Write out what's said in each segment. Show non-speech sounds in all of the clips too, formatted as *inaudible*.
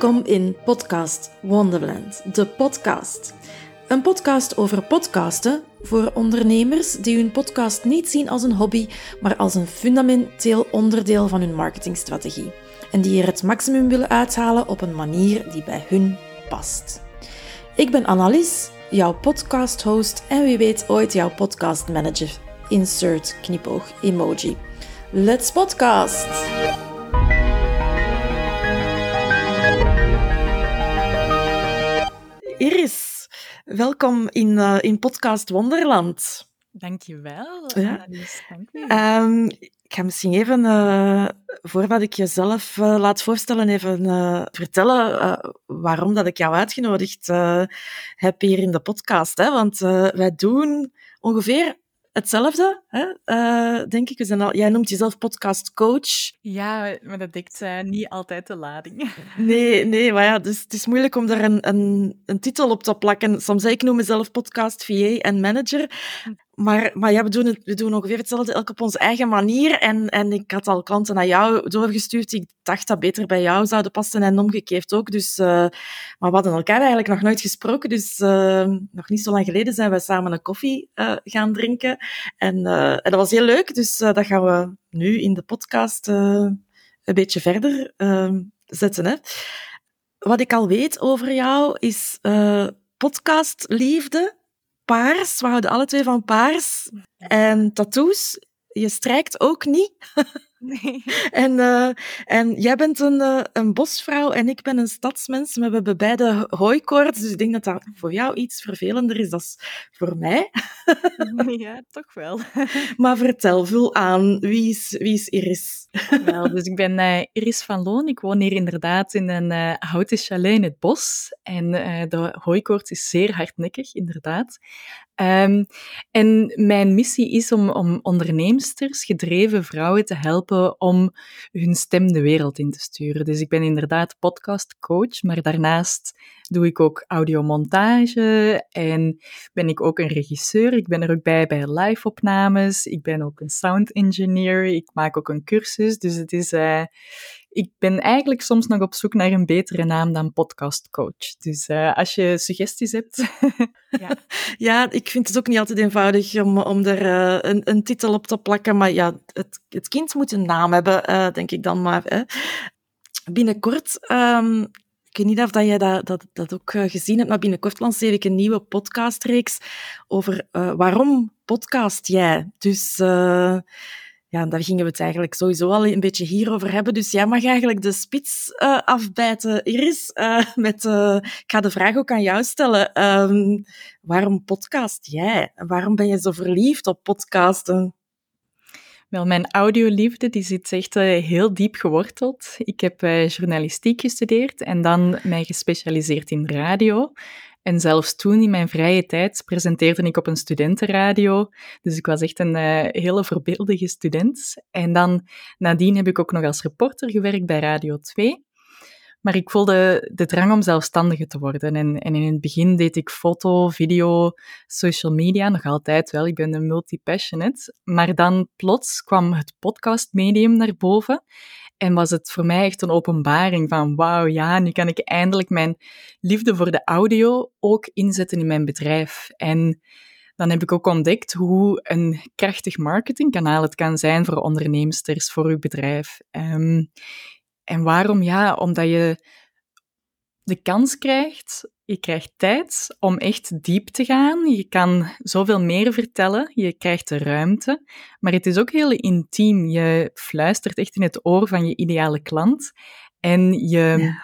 Welkom in Podcast Wonderland, de podcast. Een podcast over podcasten voor ondernemers die hun podcast niet zien als een hobby, maar als een fundamenteel onderdeel van hun marketingstrategie. En die er het maximum willen uithalen op een manier die bij hun past. Ik ben Annelies, jouw podcast-host en wie weet ooit jouw podcast-manager. Insert knipoog emoji. Let's podcast! Iris, welkom in, uh, in podcast Wonderland. Dankjewel. Ja. dank je. Um, ik ga misschien even, uh, voordat ik jezelf uh, laat voorstellen, even vertellen waarom dat ik jou uitgenodigd heb hier in de podcast. Hè? Want wij doen ongeveer hetzelfde, hè? Uh, denk ik. We zijn al, jij noemt jezelf podcastcoach. Ja, maar dat dekt uh, niet altijd de lading. *laughs* Nee, nee, maar ja, dus het is moeilijk om daar een, een, een titel op te plakken. Soms ik noem mezelf podcast VA en manager. Maar, maar ja, we doen, het, we doen ongeveer hetzelfde, elk op onze eigen manier. En, en ik had al klanten naar jou doorgestuurd ik dacht dat beter bij jou zouden passen en omgekeerd ook. Dus, uh, maar we hadden elkaar eigenlijk nog nooit gesproken. Dus uh, nog niet zo lang geleden zijn we samen een koffie uh, gaan drinken. En, en, dat was heel leuk. Dus dat gaan we nu in de podcast een beetje verder zetten. Hè. Wat ik al weet over jou is podcastliefde paars. We houden alle twee van paars. En tattoos. Je strijkt ook niet. *laughs* Nee. En, uh, en jij bent een, uh, een bosvrouw en ik ben een stadsmens. We hebben beide hooikoorts, dus ik denk dat dat voor jou iets vervelender is dan voor mij. *laughs* ja, toch wel. *laughs* maar vertel, vul aan. Wie is, wie is Iris? wel, dus ik ben uh, Iris van Loon. Ik woon hier inderdaad in een houten chalet in het bos. En de hooikoorts is zeer hardnekkig, inderdaad. Um, en mijn missie is om, om onderneemsters, gedreven vrouwen te helpen om hun stem de wereld in te sturen. Dus ik ben inderdaad podcastcoach, maar daarnaast doe ik ook audiomontage en ben ik ook een regisseur. Ik ben er ook bij bij live-opnames. Ik ben ook een sound engineer. Ik maak ook een cursus. Dus het is, uh, ik ben eigenlijk soms nog op zoek naar een betere naam dan podcastcoach. Dus uh, als je suggesties hebt. ja. ja, ik vind het ook niet altijd eenvoudig om, om er uh, een, een, titel op te plakken. Maar ja, het, het kind moet een naam hebben, uh, denk ik dan maar. Hè. Binnenkort um, ik weet niet of jij dat, dat, dat ook gezien hebt, maar binnenkort lanceer ik een nieuwe podcastreeks over waarom podcast jij. Dus ja, daar gingen we het eigenlijk sowieso al een beetje hierover hebben. Dus jij mag eigenlijk de spits uh, afbijten, Iris. Uh, met, uh, ik ga de vraag ook aan jou stellen. Um, waarom podcast jij? Waarom ben je zo verliefd op podcasten? Wel, mijn audioliefde die zit echt heel diep geworteld. Ik heb journalistiek gestudeerd en dan mij gespecialiseerd in radio. En zelfs toen, in mijn vrije tijd, presenteerde ik op een studentenradio. Dus ik was echt een uh, hele voorbeeldige student. En dan, nadien heb ik ook nog als reporter gewerkt bij Radio 2. Maar ik voelde de drang om zelfstandige te worden. En, en in het begin deed ik foto, video, social media, nog altijd wel. Ik ben een multi-passionate. Maar dan plots kwam het podcastmedium naar boven. En was het voor mij echt een openbaring van wauw, ja, nu kan ik eindelijk mijn liefde voor de audio ook inzetten in mijn bedrijf. En dan heb ik ook ontdekt hoe een krachtig marketingkanaal het kan zijn voor onderneemsters, voor uw bedrijf. Um, en waarom? Ja, omdat je de kans krijgt, je krijgt tijd om echt diep te gaan. Je kan zoveel meer vertellen, je krijgt de ruimte. Maar het is ook heel intiem. Je fluistert echt in het oor van je ideale klant. En je...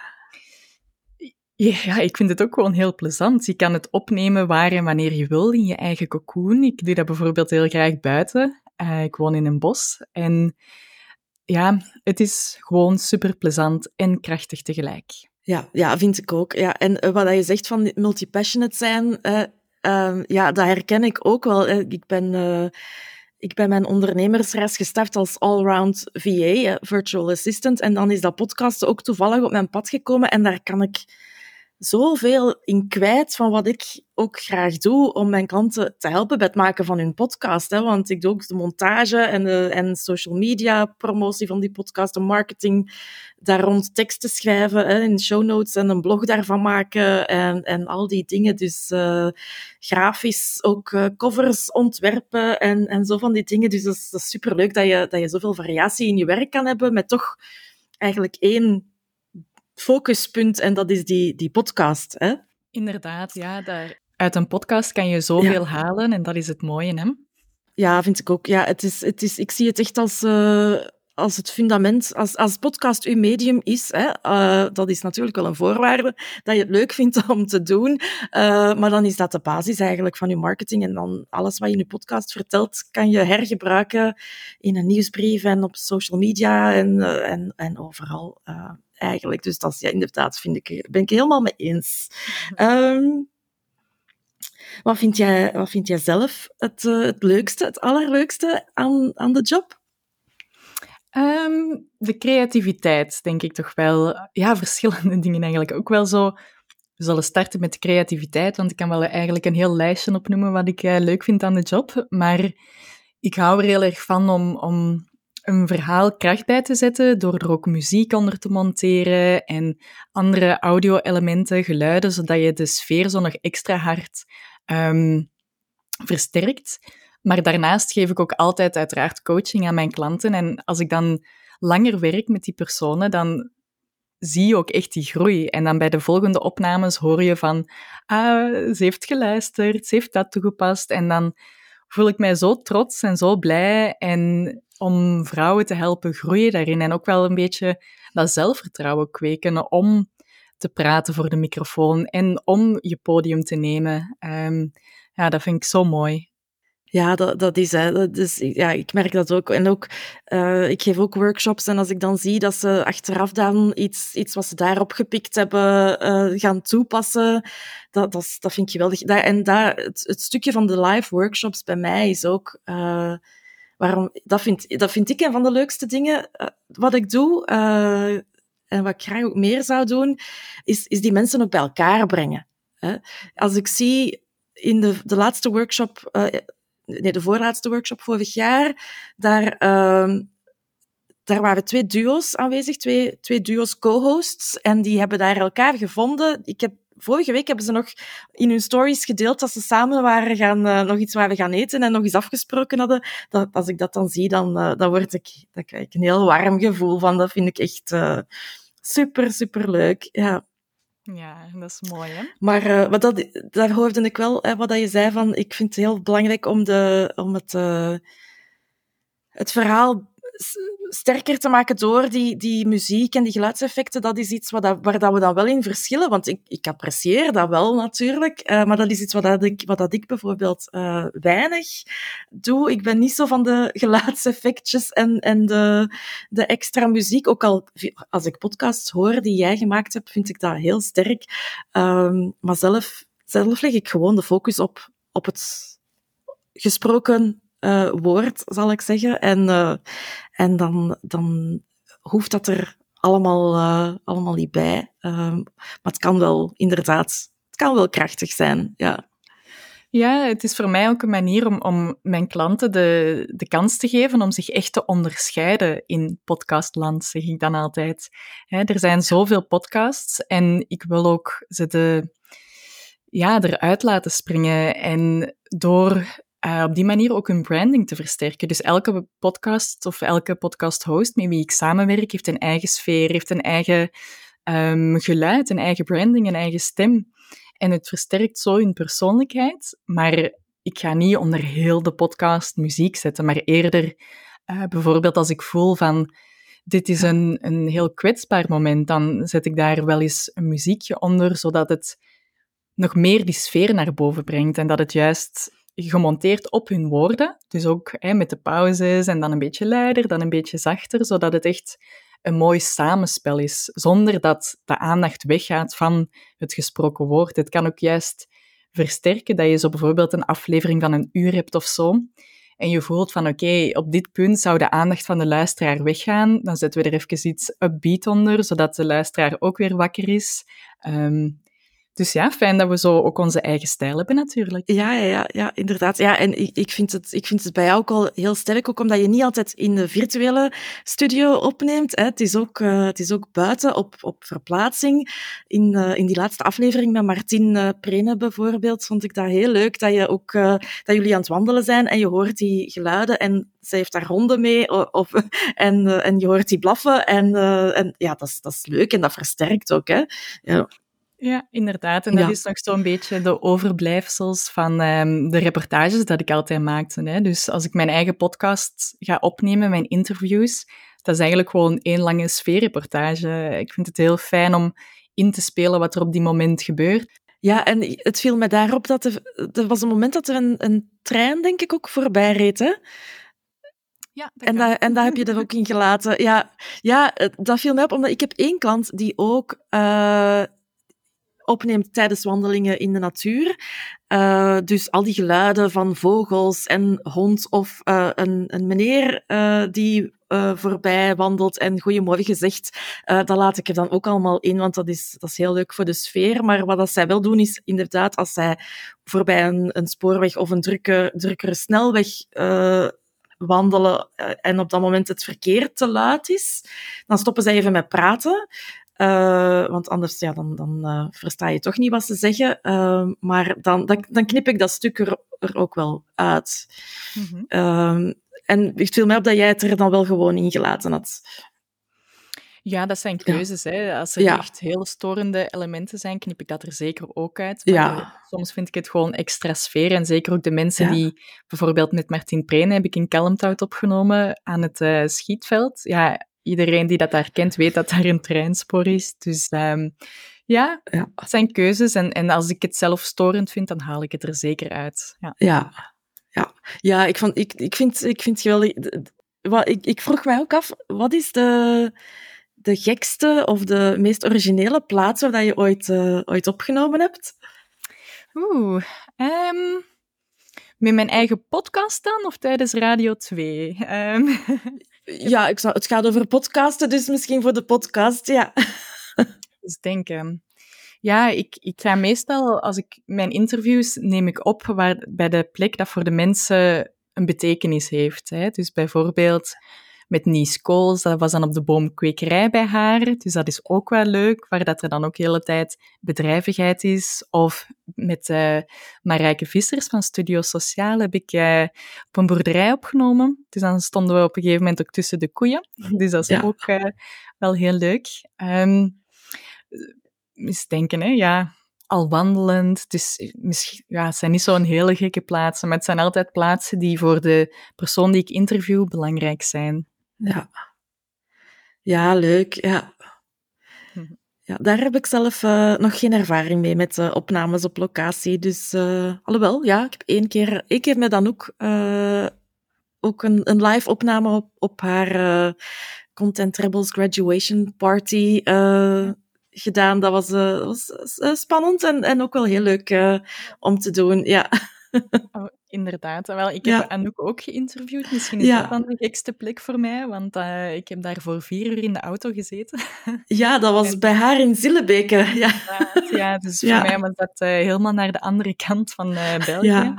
Ja. ik vind het ook gewoon heel plezant. Je kan het opnemen waar en wanneer je wil in je eigen cocoon. Ik doe dat bijvoorbeeld heel graag buiten. Uh, ik woon in een bos en ja, het is gewoon super plezant en krachtig tegelijk. Ja, ja, vind ik ook. Ja, en uh, wat je zegt van multipassionate zijn, uh, uh, ja, dat herken ik ook wel. Ik ben, eh, ik ben mijn ondernemersreis gestart als allround VA, virtual assistant, en dan is dat podcast ook toevallig op mijn pad gekomen en daar kan ik zoveel in kwijt van wat ik ook graag doe om mijn klanten te helpen bij het maken van hun podcast. Hè? Want ik doe ook de montage en, en social media promotie van die podcast, de marketing, daar rond teksten schrijven, hè, in show notes en een blog daarvan maken en, en al die dingen. Dus uh, grafisch ook uh, covers ontwerpen en, en zo van die dingen. Dus dat is, dat is superleuk dat je, dat je zoveel variatie in je werk kan hebben met toch eigenlijk één focuspunt en dat is die, die podcast. Hè? Inderdaad, ja. Daar, uit een podcast kan je zoveel halen en dat is het mooie, hè? Ja, vind ik ook. Ja, het is, het is, ik zie het echt als, uh, als het fundament, als, als podcast uw medium is. Hè, uh, dat is natuurlijk wel een voorwaarde dat je het leuk vindt *laughs* om te doen. Uh, maar dan is dat de basis eigenlijk van je marketing. En dan alles wat je in je podcast vertelt, kan je hergebruiken in een nieuwsbrief en op social media en, en, en overal eigenlijk. Dus dat is ja, inderdaad, vind ik, ben ik helemaal mee eens. Um, wat, vind jij, wat vind jij zelf het, uh, het leukste, het allerleukste aan, aan de job? Um, de creativiteit, denk ik toch wel. Ja, *laughs* verschillende dingen eigenlijk. Ook wel zo. We zullen starten met creativiteit, want ik kan wel eigenlijk een heel lijstje opnoemen wat ik uh, leuk vind aan de job. Maar ik hou er heel erg van om, om een verhaal kracht bij te zetten door er ook muziek onder te monteren en andere audio-elementen, geluiden, zodat je de sfeer zo nog extra hard um, versterkt. Maar daarnaast geef ik ook altijd uiteraard coaching aan mijn klanten. En als ik dan langer werk met die personen, dan zie je ook echt die groei. En dan bij de volgende opnames hoor je van, ah, ze heeft geluisterd, ze heeft dat toegepast. En dan voel ik mij zo trots en zo blij. En om vrouwen te helpen groeien daarin. En ook wel een beetje dat zelfvertrouwen kweken om te praten voor de microfoon en om je podium te nemen. Um, ja, dat vind ik zo mooi. Ja, dat, dat is hè. Ja, ik merk dat ook. En ook, uh, ik geef ook workshops en als ik dan zie dat ze achteraf dan iets, iets wat ze daarop gepikt hebben uh, gaan toepassen, dat, dat, dat vind ik geweldig. En dat, het, stukje van de live workshops bij mij is ook... Uh, waarom, dat, vind, dat vind ik een van de leukste dingen wat ik doe. en wat ik graag ook meer zou doen, is, is die mensen ook bij elkaar brengen. Hè? Als ik zie in de, de laatste workshop nee, de voorlaatste workshop vorig jaar, daar, uh, daar waren twee duo's aanwezig, twee, twee duo's co-hosts, en die hebben daar elkaar gevonden. Ik heb vorige week hebben ze nog in hun stories gedeeld dat ze samen waren gaan, uh, nog iets waren gaan eten en nog eens afgesproken hadden. Dat, als ik dat dan zie, dan, uh, dan word ik, dan krijg ik een heel warm gevoel van. Dat vind ik echt uh, super, super leuk. Ja. Ja, dat is mooi, hè? Maar uh, wat dat, daar hoorde ik wel, hè, wat dat je zei, van ik vind het heel belangrijk om, de, om het, uh, het verhaal sterker te maken door die, die muziek en die geluidseffecten, dat is iets wat dat, waar dat we dan wel in verschillen. Want ik, ik apprecieer dat wel natuurlijk, uh, maar dat is iets wat, dat ik, wat dat ik bijvoorbeeld uh, weinig doe. Ik ben niet zo van de geluidseffectjes en, en de, de extra muziek. Ook al als ik podcasts hoor die jij gemaakt hebt, vind ik dat heel sterk. Um, maar zelf, zelf leg ik gewoon de focus op, op het gesproken uh, woord, zal ik zeggen. En, uh, en dan, dan hoeft dat er allemaal, uh, allemaal niet bij. Ehm, maar het kan wel, inderdaad, het kan wel krachtig zijn, ja. Ja, het is voor mij ook een manier om, om mijn klanten de, de kans te geven om zich echt te onderscheiden in podcastland, zeg ik dan altijd. er zijn zoveel podcasts en ik wil ook ze de, ja, eruit laten springen. En door uh, op die manier ook hun branding te versterken. Dus elke podcast of elke podcast-host met wie ik samenwerk heeft een eigen sfeer, heeft een eigen um, geluid, een eigen branding, een eigen stem. En het versterkt zo hun persoonlijkheid, maar ik ga niet onder heel de podcast muziek zetten, maar eerder uh, bijvoorbeeld als ik voel van dit is een, een heel kwetsbaar moment, dan zet ik daar wel eens een muziekje onder, zodat het nog meer die sfeer naar boven brengt en dat het juist gemonteerd op hun woorden. Dus ook hè, met de pauzes en dan een beetje luider, dan een beetje zachter, zodat het echt een mooi samenspel is, zonder dat de aandacht weggaat van het gesproken woord. Het kan ook juist versterken dat je zo bijvoorbeeld een aflevering van een uur hebt of zo, en je voelt van oké, op dit punt zou de aandacht van de luisteraar weggaan, dan zetten we er even iets upbeat onder, zodat de luisteraar ook weer wakker is. Um, dus ja, fijn dat we zo ook onze eigen stijl hebben natuurlijk. Ja, ja, ja, inderdaad. Ja, en ik, ik, vind het, ik vind het bij jou ook al heel sterk, ook omdat je niet altijd in de virtuele studio opneemt. Hè. Het, is ook, uh, het is ook buiten op, op verplaatsing. In, uh, in die laatste aflevering met Martin uh, Prene bijvoorbeeld, vond ik dat heel leuk, dat, je ook, dat jullie aan het wandelen zijn en je hoort die geluiden en zij heeft daar honden mee of, *laughs* en, en je hoort die blaffen en, en ja, dat is, dat is leuk en dat versterkt ook. Hè. Ja. Ja, inderdaad. En dat is nog zo'n beetje de overblijfsels van um, de reportages dat ik altijd maakte. Hè. Dus als ik mijn eigen podcast ga opnemen, mijn interviews, dat is eigenlijk gewoon één lange sfeerreportage. Ik vind het heel fijn om in te spelen wat er op die moment gebeurt. Ja, en het viel me daarop dat er, er was een moment dat er een, een trein, denk ik, ook voorbij reed. Hè? Ja, en, dat, en dat heb je er ook in gelaten. Ja, ja, dat viel mij op, omdat ik heb één klant die ook uh, opneemt tijdens wandelingen in de natuur. Uh, dus al die geluiden van vogels en hond of uh, een, een, meneer uh, die voorbij wandelt en goeiemorgen zegt, dat laat ik er dan ook allemaal in, want dat is, dat is heel leuk voor de sfeer. Maar wat dat zij wel doen is inderdaad, als zij voorbij een, een spoorweg of een drukke, drukkere snelweg wandelen en op dat moment het verkeer te luid is, dan stoppen zij even met praten. Uh, want anders ja, dan, dan uh, versta je toch niet wat ze zeggen. Uh, maar dan, dan, dan, knip ik dat stuk er, er ook wel uit. Mm -hmm. en het viel mij op dat jij het er dan wel gewoon in gelaten had. Ja, dat zijn keuzes. Ja. Hè. Als er ja. echt heel storende elementen zijn, knip ik dat er zeker ook uit. Maar ja. soms vind ik het gewoon extra sfeer. En zeker ook de mensen die, bijvoorbeeld met Martin Preen heb ik in Kalmthout opgenomen aan het uh, schietveld. Ja, iedereen die dat daar kent, weet dat daar een treinspoor is. Dus um, ja, ja, het zijn keuzes. En, en als ik het zelf storend vind, dan haal ik het er zeker uit. Ja, ja, ja. ja ik, vond, ik, ik, vind, ik vind geweldig... Wat, ik, ik vroeg mij ook af, wat is de, de gekste of de meest originele plaats waar je ooit, uh, ooit opgenomen hebt? Oeh, um, met mijn eigen podcast dan, of tijdens Radio 2? Um. *laughs* Ja, ik zou, het gaat over podcasten, dus misschien voor de podcast, ja. *laughs* Dus denken. Ja, ik, ik ga meestal, als ik mijn interviews neem ik op waar, bij de plek dat voor de mensen een betekenis heeft. Hè. Dus bijvoorbeeld met Nies Kools. Dat was dan op de boomkwekerij bij haar. Dus dat is ook wel leuk, waar dat er dan ook de hele tijd bedrijvigheid is. Of met uh, Marijke Vissers van Studio Sociaal heb ik uh, op een boerderij opgenomen. Dus dan stonden we op een gegeven moment ook tussen de koeien. *laughs* Dus dat is ook uh, wel heel leuk. Um, eens denken, hè, ja al wandelend. Dus misschien, ja, het zijn niet zo'n hele gekke plaatsen, maar het zijn altijd plaatsen die voor de persoon die ik interview belangrijk zijn. Ja. Ja, leuk. Ja. *laughs* Ja, daar heb ik zelf uh, nog geen ervaring mee met uh, opnames op locatie. Dus, uh, alhoewel, ja, ik heb één keer, één keer met Anouk ook een, een live opname op, op haar Content Rebels graduation party gedaan. Dat was, was spannend en, en ook wel heel leuk om te doen, ja. *laughs* Oh, inderdaad. Wel, ik heb ja. Anouk ook geïnterviewd. Misschien is ja. dat dan de gekste plek voor mij, want uh, ik heb daar voor vier uur in de auto gezeten. *laughs* Ja, dat was en... bij haar in Zillebeke. Ja, ja dus voor mij was dat uh, helemaal naar de andere kant van uh, België.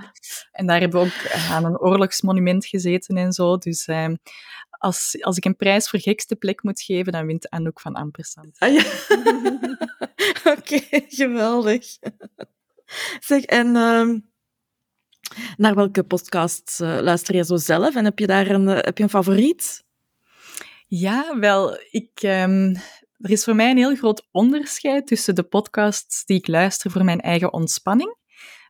En daar hebben we ook aan een oorlogsmonument gezeten en zo. Dus ehm, als, als ik een prijs voor gekste plek moet geven, dan wint Anouk van Ampersand. Ah, ja. *laughs* *laughs* Oké, okay, geweldig. Zeg, en... Um naar welke podcast uh, luister je zo zelf? En heb je daar een, uh, heb je een favoriet? Ja, wel, ik, um, er is voor mij een heel groot onderscheid tussen de podcasts die ik luister voor mijn eigen ontspanning.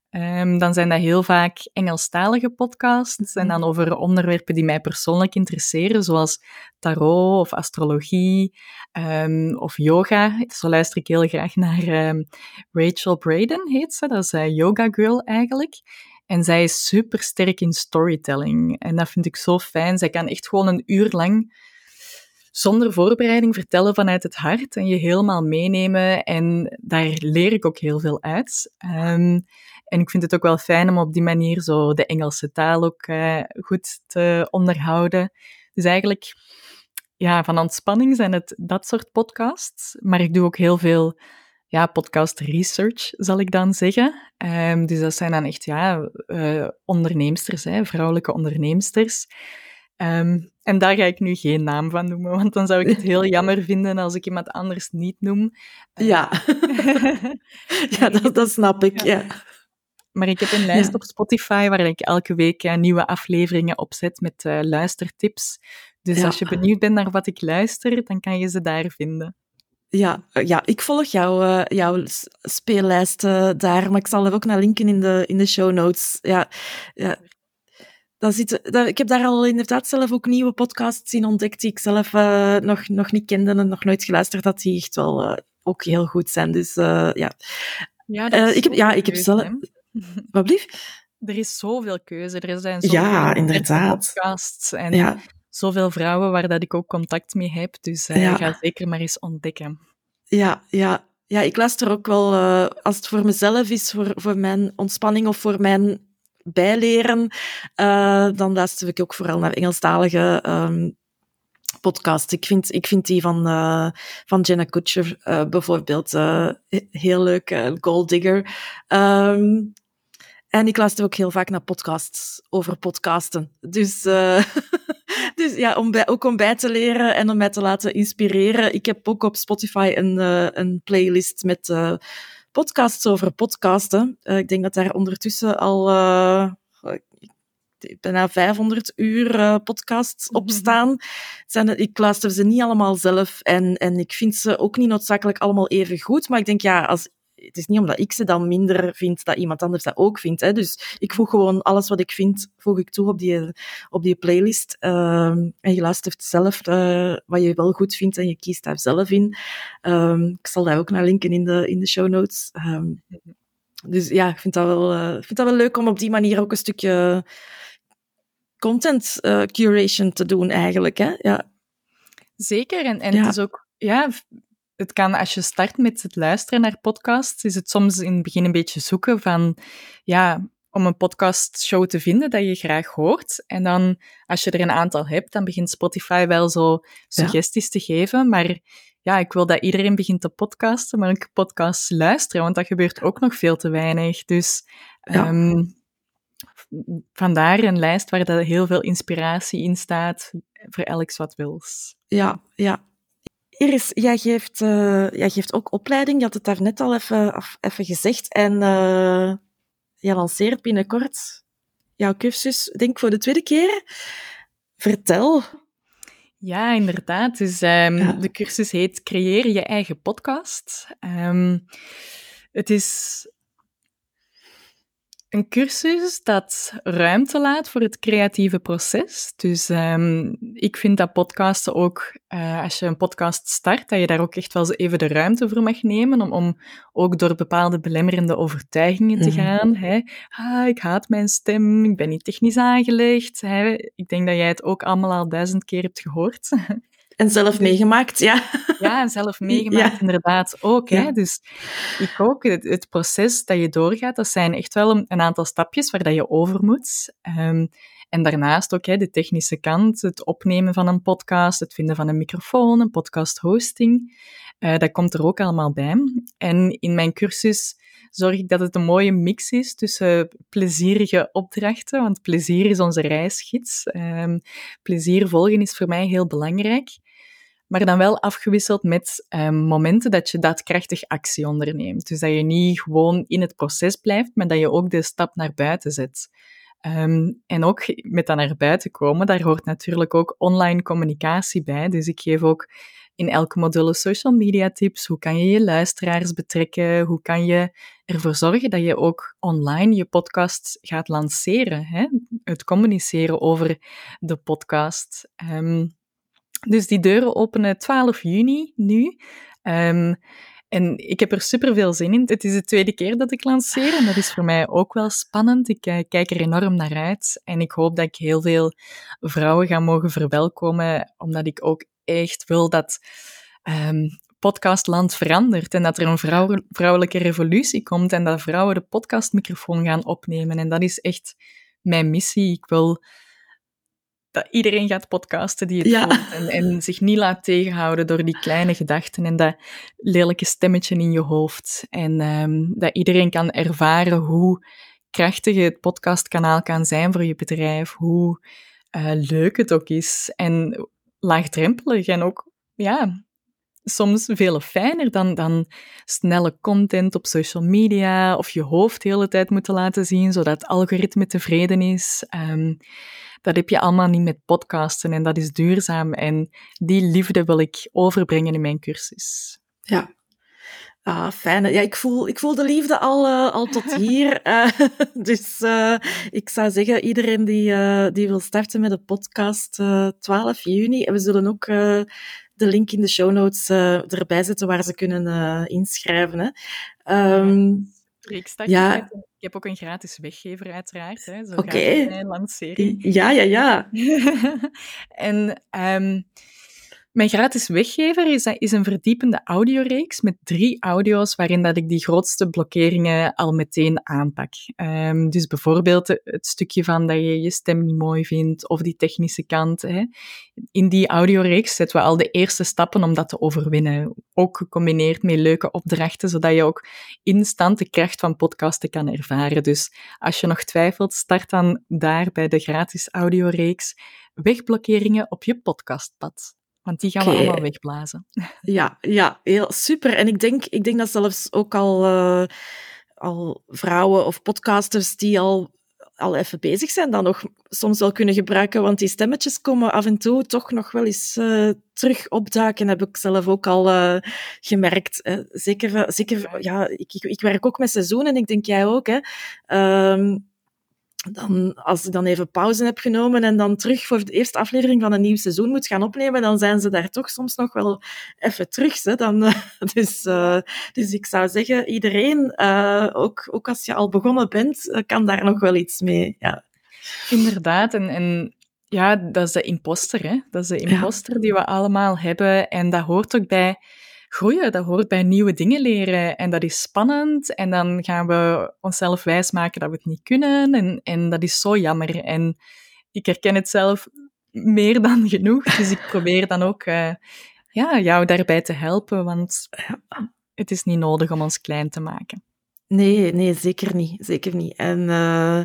Um, dan zijn dat heel vaak Engelstalige podcasts en dan over onderwerpen die mij persoonlijk interesseren, zoals tarot of astrologie um, of yoga. Zo luister ik heel graag naar Rachel Braden, heet ze. Dat is een yoga girl eigenlijk. En zij is super sterk in storytelling. En dat vind ik zo fijn. Zij kan echt gewoon een uur lang zonder voorbereiding vertellen vanuit het hart en je helemaal meenemen. En daar leer ik ook heel veel uit. Um, en ik vind het ook wel fijn om op die manier zo de Engelse taal ook uh, goed te onderhouden. Dus eigenlijk, ja, van ontspanning zijn het dat soort podcasts. Maar ik doe ook heel veel ja, podcast research, zal ik dan zeggen. Ehm, dus dat zijn dan echt ja, uh, onderneemsters, hè, vrouwelijke onderneemsters. Ehm, en daar ga ik nu geen naam van noemen, want dan zou ik het heel jammer *laughs* vinden als ik iemand anders niet noem. Ja, *laughs* ja dat, dat snap ik, ja. Maar ik heb een lijst op Spotify waar ik elke week uh, nieuwe afleveringen opzet met uh, luistertips. Dus als je benieuwd bent naar wat ik luister, dan kan je ze daar vinden. Ja, ja ik volg jou, uh, jouw speellijst daar, maar ik zal er ook naar linken in de, in de show notes. Ja, ja. Dat zit, dat, ik heb daar al inderdaad zelf ook nieuwe podcasts in ontdekt die ik zelf nog, nog niet kende en nog nooit geluisterd had, die echt wel ook heel goed zijn. Dus ja. Ja, ik heb, ja, ik heb zelf... Wat? *laughs* Er is zoveel keuze. Er zijn zoveel ja, inderdaad. podcasts en ja. Zoveel vrouwen waar dat ik ook contact mee heb. Dus uh, ja. ga zeker maar eens ontdekken. Ja, ja. ja ik luister ook wel, uh, als het voor mezelf is, voor, voor mijn ontspanning of voor mijn bijleren, uh, dan luister ik ook vooral naar Engelstalige um, podcast. Ik vind, ik vind die van, uh, van Jenna Kutcher uh, bijvoorbeeld uh, heel leuk. Gold Digger. Um, en ik luister ook heel vaak naar podcasts over podcasten. Dus, *laughs* dus ja, om bij, ook om bij te leren en om mij te laten inspireren. Ik heb ook op Spotify een, uh, een playlist met uh, podcasts over podcasten. ik denk dat daar ondertussen al bijna 500 uur podcasts op mhm. staan. Zijn, ik luister ze niet allemaal zelf en, en ik vind ze ook niet noodzakelijk allemaal even goed. Maar ik denk, ja, als het is niet omdat ik ze dan minder vind dat iemand anders dat ook vindt. Hè. Dus ik voeg gewoon alles wat ik vind, voeg ik toe op die, op die playlist. Um, en je luistert zelf uh, wat je wel goed vindt en je kiest daar zelf in. Um, ik zal daar ook naar linken in de, in de show notes. Um, dus ja, ik vind dat, wel, uh, vind dat wel leuk om op die manier ook een stukje content uh, curation te doen eigenlijk. Hè? Ja. Zeker, en, en ja. het is ook ja, het kan, als je start met het luisteren naar podcasts, is het soms in het begin een beetje zoeken van, ja, om een podcastshow te vinden dat je graag hoort. En dan, als je er een aantal hebt, dan begint Spotify wel zo suggesties te geven. Maar ja, ik wil dat iedereen begint te podcasten, maar ook podcasts luisteren, want dat gebeurt ook nog veel te weinig. Dus ja. um, vandaar een lijst waar dat heel veel inspiratie in staat voor elk wat wils. Ja, ja. Iris, jij geeft, uh, jij geeft ook opleiding. Je had het daarnet al even, even gezegd. En uh, jij lanceert binnenkort jouw cursus, denk ik voor de tweede keer. Vertel. Ja, inderdaad. Dus um, ja. de cursus heet Creëer je eigen podcast. Um, het is een cursus dat ruimte laat voor het creatieve proces. Dus um, ik vind dat podcasten ook, uh, als je een podcast start, dat je daar ook echt wel even de ruimte voor mag nemen om, om ook door bepaalde belemmerende overtuigingen te gaan. Mm -hmm. hè. Ah, ik haat mijn stem, ik ben niet technisch aangelegd. Hè. Ik denk dat jij het ook allemaal al duizend keer hebt gehoord. *laughs* En zelf meegemaakt, ja. Ja, en zelf meegemaakt ja. inderdaad ook. Hè? Dus ik ook. Het, het, proces dat je doorgaat, dat zijn echt wel een, een aantal stapjes waar dat je over moet. Um, en daarnaast ook hè, de technische kant, het opnemen van een podcast, het vinden van een microfoon, een podcast hosting. Uh, dat komt er ook allemaal bij. En in mijn cursus zorg ik dat het een mooie mix is tussen plezierige opdrachten, want plezier is onze reisgids. Um, plezier volgen is voor mij heel belangrijk maar dan wel afgewisseld met um, momenten dat je daadkrachtig actie onderneemt. Dus dat je niet gewoon in het proces blijft, maar dat je ook de stap naar buiten zet. Um, en ook met dat naar buiten komen, daar hoort natuurlijk ook online communicatie bij. Dus ik geef ook in elke module social media tips. Hoe kan je je luisteraars betrekken? Hoe kan je ervoor zorgen dat je ook online je podcast gaat lanceren? Hè? Het communiceren over de podcast. Um, dus die deuren openen 12 juni nu. Um, en ik heb er super veel zin in. Het is de tweede keer dat ik lanceer en dat is voor mij ook wel spannend. Ik uh, kijk er enorm naar uit en ik hoop dat ik heel veel vrouwen ga mogen verwelkomen, omdat ik ook echt wil dat um, podcastland verandert en dat er een vrouw, vrouwelijke revolutie komt en dat vrouwen de podcastmicrofoon gaan opnemen. En dat is echt mijn missie. Ik wil dat iedereen gaat podcasten die het ja. voelt. En, en, zich niet laat tegenhouden door die kleine gedachten en dat lelijke stemmetje in je hoofd. En um, dat iedereen kan ervaren hoe krachtig het podcastkanaal kan zijn voor je bedrijf, hoe uh, leuk het ook is en laagdrempelig en ook, ja, soms veel fijner dan, dan snelle content op social media of je hoofd de hele tijd moeten laten zien, zodat het algoritme tevreden is. Um, dat heb je allemaal niet met podcasten en dat is duurzaam. En die liefde wil ik overbrengen in mijn cursus. Ja. Ah, fijn. Ja, ik voel, ik voel de liefde al, uh, al tot hier. Uh, *laughs* *laughs* dus uh, ik zou zeggen, iedereen die, die wil starten met de podcast 12 juni. En we zullen ook de link in de show notes erbij zetten waar ze kunnen inschrijven. Hè. Um, ik ja. ik heb ook een gratis weggever, uiteraard. Oké. Okay. lancering. Ja, ja, ja. *laughs* en um, mijn gratis weggever is, is een verdiepende audioreeks met drie audio's waarin dat ik die grootste blokkeringen al meteen aanpak. Um, dus bijvoorbeeld het stukje van dat je je stem niet mooi vindt of die technische kant. Hè. In die audioreeks zetten we al de eerste stappen om dat te overwinnen. Ook gecombineerd met leuke opdrachten, zodat je ook instant de kracht van podcasten kan ervaren. Dus als je nog twijfelt, start dan daar bij de gratis audioreeks Wegblokkeringen op je podcastpad. Want die gaan we allemaal wegblazen. *laughs* Ja, ja heel super. En ik denk, ik denk dat zelfs ook al, uh, al vrouwen of podcasters die al, al even bezig zijn, dan nog soms wel kunnen gebruiken. Want die stemmetjes komen af en toe toch nog wel eens uh, terug opduiken. Heb ik zelf ook al uh, gemerkt. zeker, zeker ja, ik, ik, werk ook met seizoenen en ik denk jij ook. Hè. Uh, dan, als ik dan even pauze heb genomen en dan terug voor de eerste aflevering van een nieuw seizoen moet gaan opnemen, dan zijn ze daar toch soms nog wel even terug. Hè? Dan, *laughs* dus, uh, dus ik zou zeggen, iedereen, uh, ook, ook als je al begonnen bent, kan daar nog wel iets mee. Ja. Inderdaad, en, en ja, dat is de imposter. Hè? Dat is de imposter ja. die we allemaal hebben. En dat hoort ook bij groeien. Dat hoort bij nieuwe dingen leren. En dat is spannend. En dan gaan we onszelf wijsmaken dat we het niet kunnen. En, en dat is zo jammer. En ik herken het zelf meer dan *laughs* genoeg. Dus ik probeer dan ook uh, ja, jou daarbij te helpen. Want het is niet nodig om ons klein te maken. Nee, nee, zeker niet. Zeker niet. En, uh,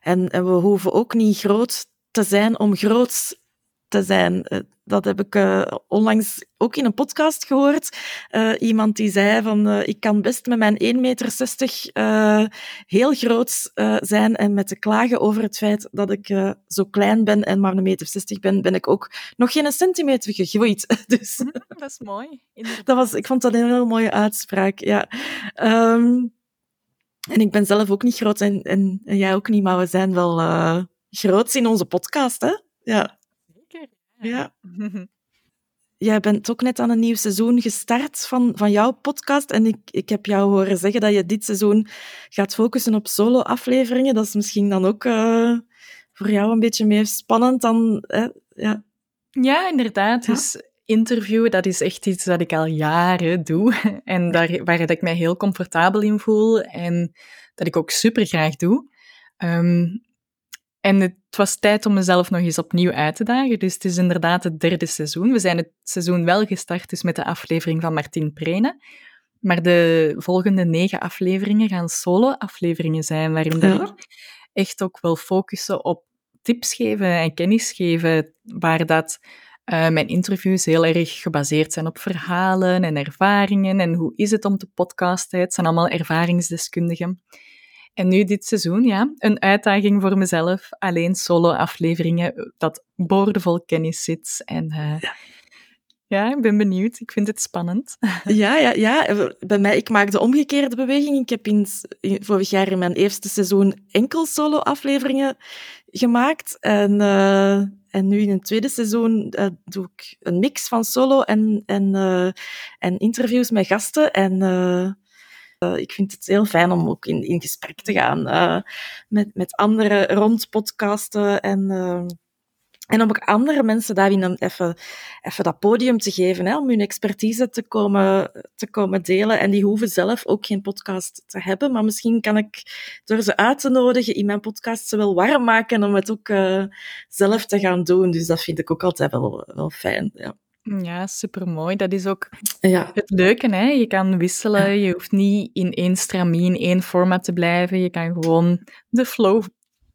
en, en we hoeven ook niet groot te zijn om groot te zijn. Eh, dat heb ik uh, onlangs ook in een podcast gehoord. Uh, iemand die zei van, uh, ik kan best met mijn 1,60 meter heel groot zijn en met te klagen over het feit dat ik zo klein ben en maar een meter 60 ben, ben ik ook nog geen centimeter gegroeid. *laughs* dus, *laughs* dat is mooi. Dat was, ik vond dat een heel mooie uitspraak, ja. Um, en ik ben zelf ook niet groot en, en, en jij ook niet, maar we zijn wel groot in onze podcast, hè? Ja. Ja. *laughs* Jij bent ook net aan een nieuw seizoen gestart van, van jouw podcast. En ik, ik heb jou horen zeggen dat je dit seizoen gaat focussen op solo-afleveringen. Dat is misschien dan ook uh, voor jou een beetje meer spannend dan... ja. ja, inderdaad. Ja. Dus interviewen, dat is echt iets dat ik al jaren doe. *laughs* En daar, waar dat ik mij heel comfortabel in voel. En dat ik ook super graag doe. Um, en het was tijd om mezelf nog eens opnieuw uit te dagen. Dus het is inderdaad het derde seizoen. We zijn het seizoen wel gestart dus met de aflevering van Martin Prene. Maar de volgende negen afleveringen gaan solo-afleveringen zijn, waarin ja. ik echt ook wil focussen op tips geven en kennis geven, waar dat uh, mijn interviews heel erg gebaseerd zijn op verhalen en ervaringen en hoe is het om te podcasten. Het zijn allemaal ervaringsdeskundigen. En nu dit seizoen, ja, een uitdaging voor mezelf. Alleen solo-afleveringen, dat boordevol kennis zit. En uh, ja. ja. ik ben benieuwd. Ik vind het spannend. *laughs* Ja, ja, ja. Bij mij, ik maak de omgekeerde beweging. Ik heb in, vorig jaar in mijn eerste seizoen enkel solo-afleveringen gemaakt. En, uh, en nu in het tweede seizoen uh, doe ik een mix van solo en, en, en interviews met gasten. En uh, ik vind het heel fijn om ook in, in gesprek te gaan uh, met, met anderen rond podcasten en, uh, En om ook andere mensen daarin even, even dat podium te geven, hè, om hun expertise te komen, te komen delen. En die hoeven zelf ook geen podcast te hebben, maar misschien kan ik door ze uit te nodigen in mijn podcast ze wel warm maken om het ook zelf te gaan doen. Dus dat vind ik ook altijd wel, wel fijn. Ja. Ja, supermooi. Dat is ook ja. het leuke. Hè? Je kan wisselen. Je hoeft niet in één stramien, één format te blijven. Je kan gewoon de flow,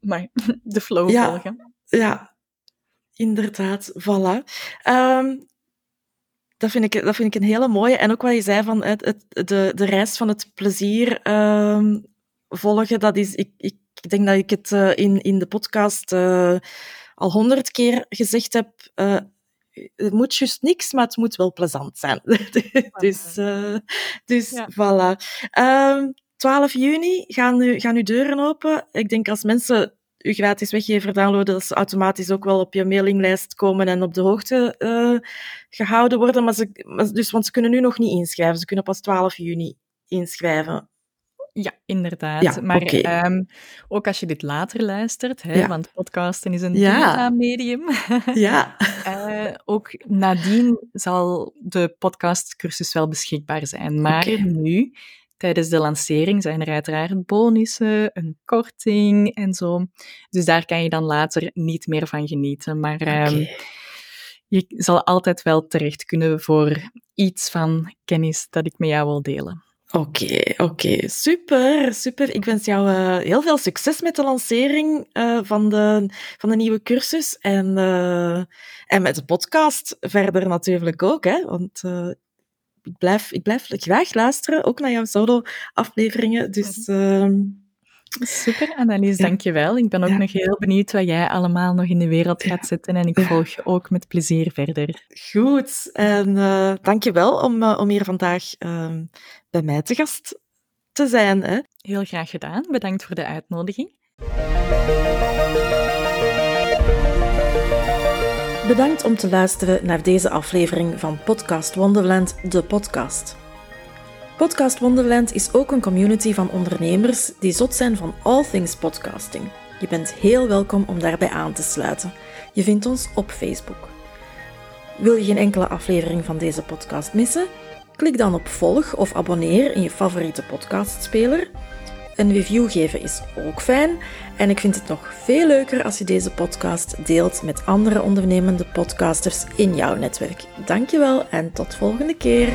maar, *laughs* de flow ja. volgen. Ja, inderdaad, voilà. Um, dat vind, ik, dat vind ik een hele mooie. En ook wat je zei van het, het, de, de reis van het plezier um, volgen, dat is, ik, ik denk dat ik het uh, in, in de podcast uh, al honderd keer gezegd heb. Uh, het moet juist niks, maar het moet wel plezant zijn. *laughs* dus dus ja. voilà. Um, 12 juni gaan, nu, gaan uw deuren open. Ik denk als mensen uw gratis weggever downloaden, dat ze automatisch ook wel op je mailinglijst komen en op de hoogte uh, gehouden worden. Maar ze, dus, want ze kunnen nu nog niet inschrijven. Ze kunnen pas 12 juni inschrijven. Ja, inderdaad. Ja, maar okay. um, ook als je dit later luistert, hè, ja. want podcasten is een ja. medium. ja. *laughs* uh, ook nadien zal de podcastcursus wel beschikbaar zijn. Maar okay. nu Tijdens de lancering zijn er uiteraard bonussen, een korting en zo. Dus daar kan je dan later niet meer van genieten. Maar okay. um, je zal altijd wel terecht kunnen voor iets van kennis dat ik met jou wil delen. Oké, okay, oké. Okay. Super, super. Ik wens jou uh, heel veel succes met de lancering uh, van, de, van de nieuwe cursus. En, uh, en met de podcast verder natuurlijk ook. Hè? Want ik blijf, ik blijf graag luisteren, ook naar jouw solo-afleveringen. Dus... Super, Annelies, dankjewel. Ik ben ook ja. nog heel benieuwd wat jij allemaal nog in de wereld gaat zetten en ik volg je ook met plezier verder. Goed, en uh, dankjewel om, uh, om hier vandaag uh, bij mij te gast te zijn. Hè. Heel graag gedaan, bedankt voor de uitnodiging. Bedankt om te luisteren naar deze aflevering van Podcast Wonderland, de podcast. Podcast Wonderland is ook een community van ondernemers die zot zijn van all things podcasting. Je bent heel welkom om daarbij aan te sluiten. Je vindt ons op Facebook. Wil je geen enkele aflevering van deze podcast missen? Klik dan op volg of abonneer in je favoriete podcastspeler. Een review geven is ook fijn. En ik vind het nog veel leuker als je deze podcast deelt met andere ondernemende podcasters in jouw netwerk. Dankjewel en tot volgende keer.